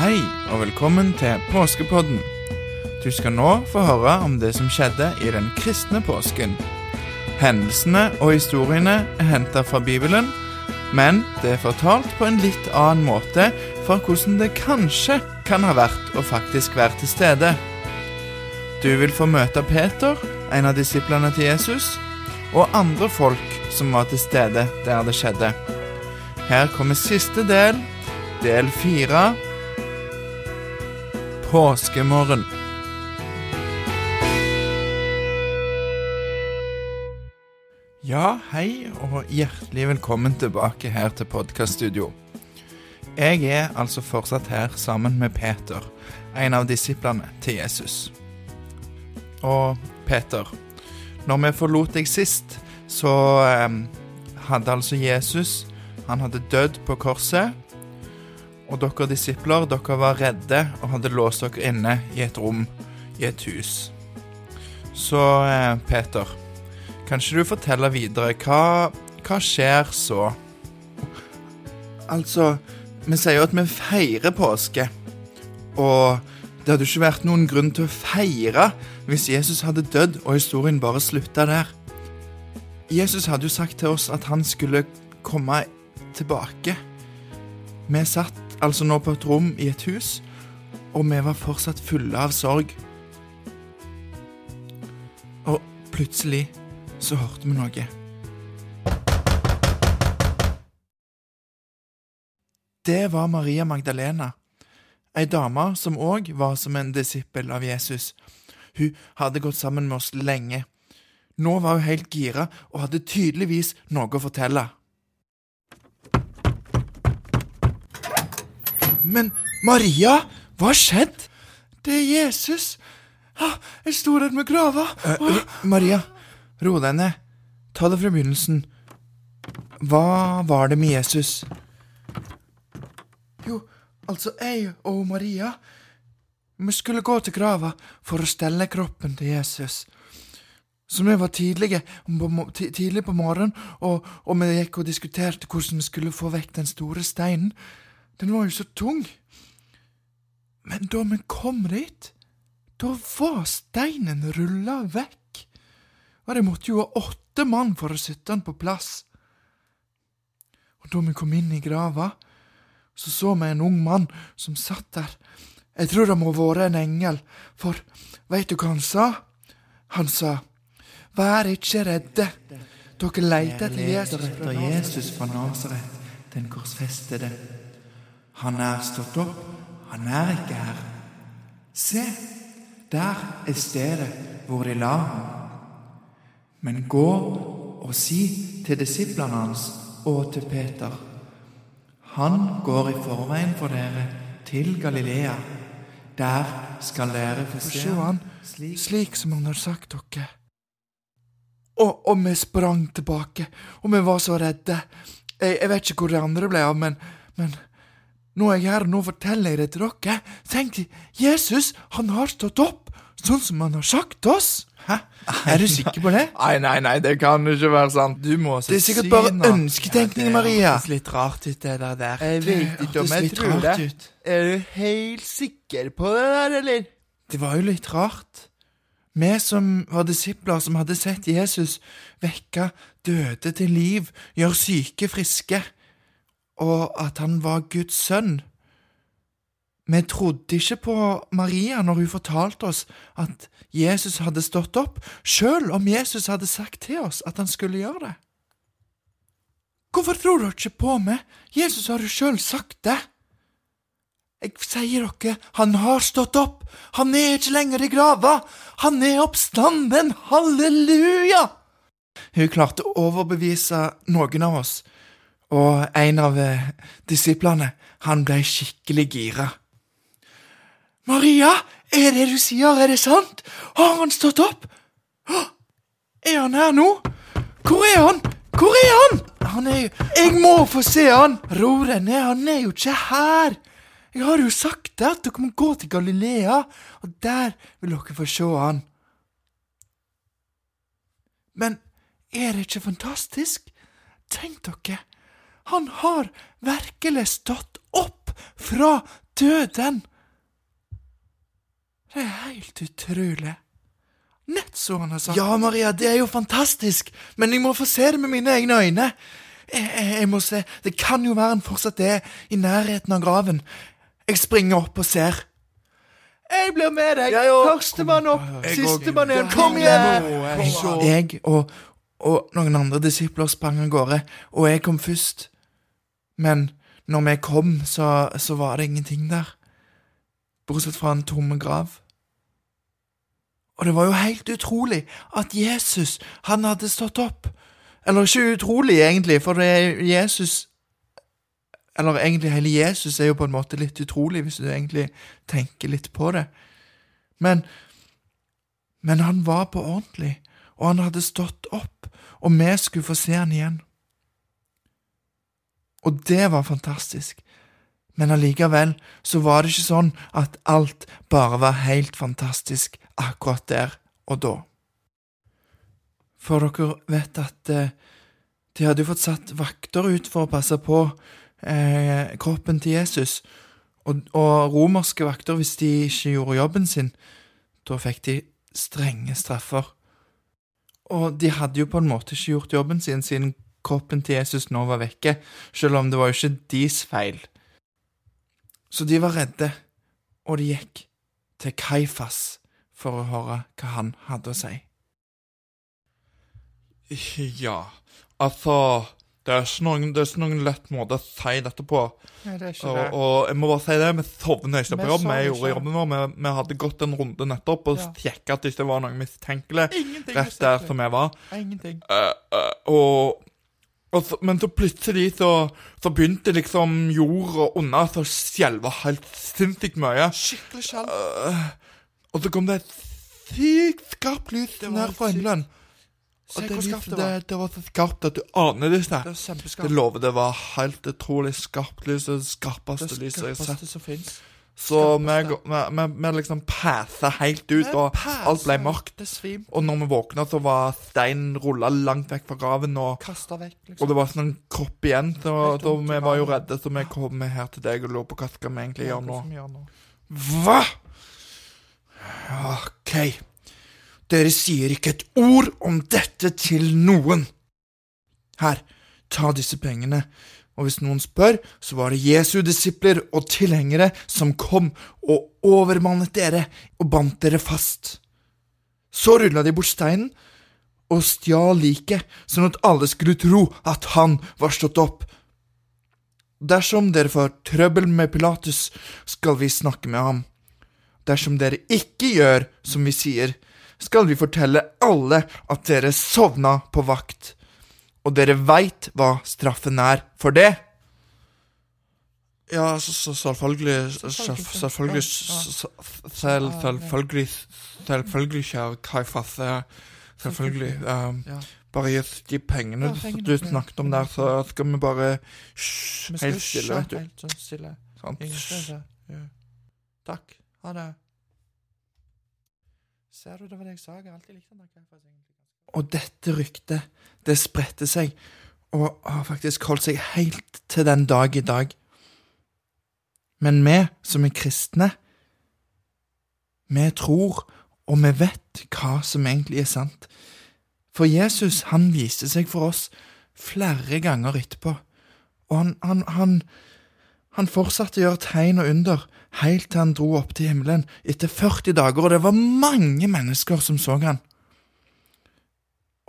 Hei, og velkommen til Påskepodden. Du skal nå få høre om det som skjedde i den kristne påsken. Hendelsene og historiene er henta fra Bibelen, men det er fortalt på en litt annen måte fra hvordan det kanskje kan ha vært å faktisk være til stede. Du vil få møte Peter, en av disiplene til Jesus, og andre folk som var til stede der det skjedde. Her kommer siste del, del fire, påskemorgen. Ja, hei og hjertelig velkommen tilbake her til podkaststudio. Jeg er altså fortsatt her sammen med Peter, en av disiplene til Jesus. Og Peter, når vi forlot deg sist, så eh, hadde altså Jesus Han hadde dødd på korset. Og dere disipler, dere var redde og hadde låst dere inne i et rom i et hus. Så eh, Peter, kan ikke du fortelle videre hva, hva skjer så? Altså, vi sier jo at vi feirer påske. Og det hadde jo ikke vært noen grunn til å feire hvis Jesus hadde dødd og historien bare slutta der. Jesus hadde jo sagt til oss at han skulle komme tilbake. Vi satt altså nå på et rom i et hus, og vi var fortsatt fulle av sorg. Og plutselig så hørte vi noe. Det var Maria Magdalena, ei dame som òg var som en disippel av Jesus. Hun hadde gått sammen med oss lenge. Nå var hun helt gira og hadde tydeligvis noe å fortelle. Men Maria, hva har skjedd? Det er Jesus. Ah, jeg sto der med grava. Uh, Maria, ro deg ned. Ta det fra begynnelsen. Hva var det med Jesus? Jo, altså, jeg og Maria Vi skulle gå til grava for å stelle kroppen til Jesus. Så vi var tidlige, tidlig på morgenen, og, og vi gikk og diskuterte hvordan vi skulle få vekk den store steinen. Den var jo så tung. Men da vi kom dit, da var steinen rulla vekk. Og det måtte jo ha åtte mann for å sette den på plass. Og da vi kom inn i grava, så så vi en ung mann som satt der. Jeg tror det må ha vært en engel, for veit du hva han sa? Han sa, Vær ikke redde, dere leiter etter Jesus, etter Jesus fra Nasaret, den korsfestede. Han er stått opp, han er ikke her. Se, der er stedet hvor de la ham. Men gå og si til disiplene hans og til Peter. Han går i forveien for dere til Galilea. Der skal dere få se han slik som han har sagt dere. Og, og vi sprang tilbake, og vi var så redde. Jeg, jeg vet ikke hvor de andre ble av, men, men nå er jeg her, og nå forteller jeg det til dere. Tenk, Jesus, han har stått opp, sånn som han har sagt oss. Hæ? Er du sikker på det? Nei, nei, nei, det kan ikke være sant. Du må Det er sikkert bare ønsketenkning, Maria. Det høres litt rart ut, det der. der. Jeg vet ikke om jeg tror det. Ut. Er du helt sikker på det der, eller? Det var jo litt rart. Vi som var disipler som hadde sett Jesus vekke døde til liv, gjøre syke friske, og at han var Guds sønn. Vi trodde ikke på Maria når hun fortalte oss at Jesus hadde stått opp, sjøl om Jesus hadde sagt til oss at han skulle gjøre det. Hvorfor tror dere ikke på meg? Jesus har jo sjøl sagt det. Jeg sier dere, han har stått opp, han er ikke lenger i grava, han er oppstanden, halleluja! Hun klarte å overbevise noen av oss, og en av eh, disiplene, han ble skikkelig gira. Maria, er det du sier, er det sant? Har han stått opp? Er han her nå? Hvor er han? Hvor er han? Han er jo Jeg må få se han! Ro deg ned, han er jo ikke her. Jeg har jo sagt det, at dere må gå til Galilea, og der vil dere få se han. Men er det ikke fantastisk? Tenk dere, han har virkelig stått opp fra døden. Det er helt utrolig. Nett så han har sagt. Ja, Maria, det er jo fantastisk, men jeg må få se det med mine egne øyne. Jeg, jeg, jeg må se. Det kan jo være han fortsatt er i nærheten av graven. Jeg springer opp og ser. Jeg blir med deg. Førstemann opp, sistemann igjen. Kom igjen! Jeg og, og noen andre disipler sprang av gårde, og jeg kom først. Men når vi kom, så, så var det ingenting der. Bortsett fra en tomme grav. Og det var jo helt utrolig at Jesus, han hadde stått opp. Eller ikke utrolig, egentlig, for Jesus Eller egentlig hele Jesus er jo på en måte litt utrolig, hvis du egentlig tenker litt på det. Men Men han var på ordentlig, og han hadde stått opp, og vi skulle få se han igjen. Og det var fantastisk. Men allikevel så var det ikke sånn at alt bare var helt fantastisk akkurat der og da. For dere vet at eh, de hadde jo fått satt vakter ut for å passe på eh, kroppen til Jesus, og, og romerske vakter, hvis de ikke gjorde jobben sin, da fikk de strenge straffer. Og de hadde jo på en måte ikke gjort jobben sin siden kroppen til Jesus nå var vekke, selv om det var jo ikke deres feil. Så de var redde, og de gikk til Kaifas for å høre hva han hadde å si. Ja, altså det er, ikke noen, det er ikke noen lett måte å si dette på. Nei, det er ikke Og, det. og jeg må bare si det, vi sovner ikke på jobb. Vi gjorde jobben vår. Vi, vi hadde gått en runde nettopp og Ja. sjekka at det ikke var noe mistenkelig Ingenting rett der som vi var. Ingenting. Uh, eh, og, og så, men så plutselig så, så begynte liksom jord og unna så skjelve helt sinnssykt mye. Skikkelig skjelv. Uh, og så kom det et sykt skarpt lys ned fra himmelen. Og det, lyset, det det, var. det var så skarpt at du aner det ikke. Det Det lover det var helt utrolig skarpt lys. Det skarpeste lyset jeg har sett. som fins. Så vi, liksom passa helt ut, og alt ble mørkt. Og når vi våkna, så var steinen rulla langt vekk fra graven, og, vekk, og liksom. det var sånn en kropp igjen. Så i vi var jo redde, så vi kom her til deg og lå på hva skal vi egentlig gjøre nå? Hva? Ok. Dere sier ikke et ord om dette til noen. Her, ta disse pengene. Og hvis noen spør, så var det Jesu disipler og tilhengere som kom og overmannet dere og bandt dere fast. Så rulla de bort steinen og stjal liket, sånn at alle skulle tro at han var stått opp. Dersom dere får trøbbel med Pilatus, skal vi snakke med ham. Dersom dere ikke gjør som vi sier, skal vi fortelle alle at dere sovna på vakt, og dere veit hva straffen er for det. Ja, så, så, selvfølgelig Selvfølgelig, Selvfølgelig Selvfølgelig Kaifas. Selvfølgelig. Bare gi de pengene du- snakket om der, så skal vi bare Hysj, helt stille, vet du. Helt sånn stille. Ja. Takk. Ha det. Ser du, det var det jeg sa. Jeg har alltid likt den der kaffen. Og dette ryktet, det spredte seg, og har faktisk holdt seg helt til den dag i dag. Men vi som er kristne, vi tror, og vi vet hva som egentlig er sant. For Jesus, han viste seg for oss flere ganger etterpå, og han, han, han, han fortsatte å gjøre tegn og under, helt til han dro opp til himmelen etter 40 dager, og det var mange mennesker som så han.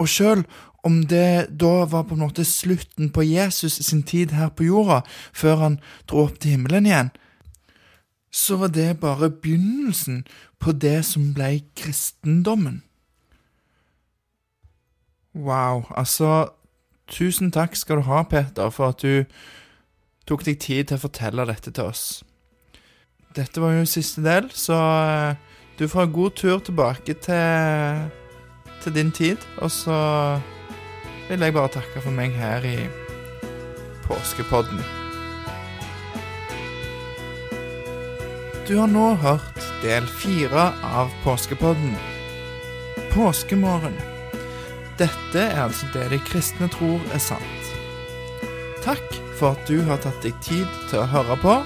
Og sjøl om det da var på en måte slutten på Jesus sin tid her på jorda, før han dro opp til himmelen igjen, så var det bare begynnelsen på det som ble kristendommen. Wow, altså Tusen takk skal du ha, Peter, for at du tok deg tid til å fortelle dette til oss. Dette var jo siste del, så eh, du får en god tur tilbake til, til din tid. Og så vil jeg bare takke for meg her i Påskepodden. Du har nå hørt del fire av Påskepodden. Påskemorgen. Dette er altså det de kristne tror er sant. Takk for at du har tatt deg tid til å høre på,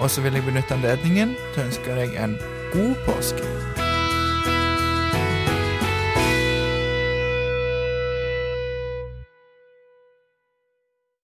Og så vil jeg benytte anledningen til å ønske deg en god påske.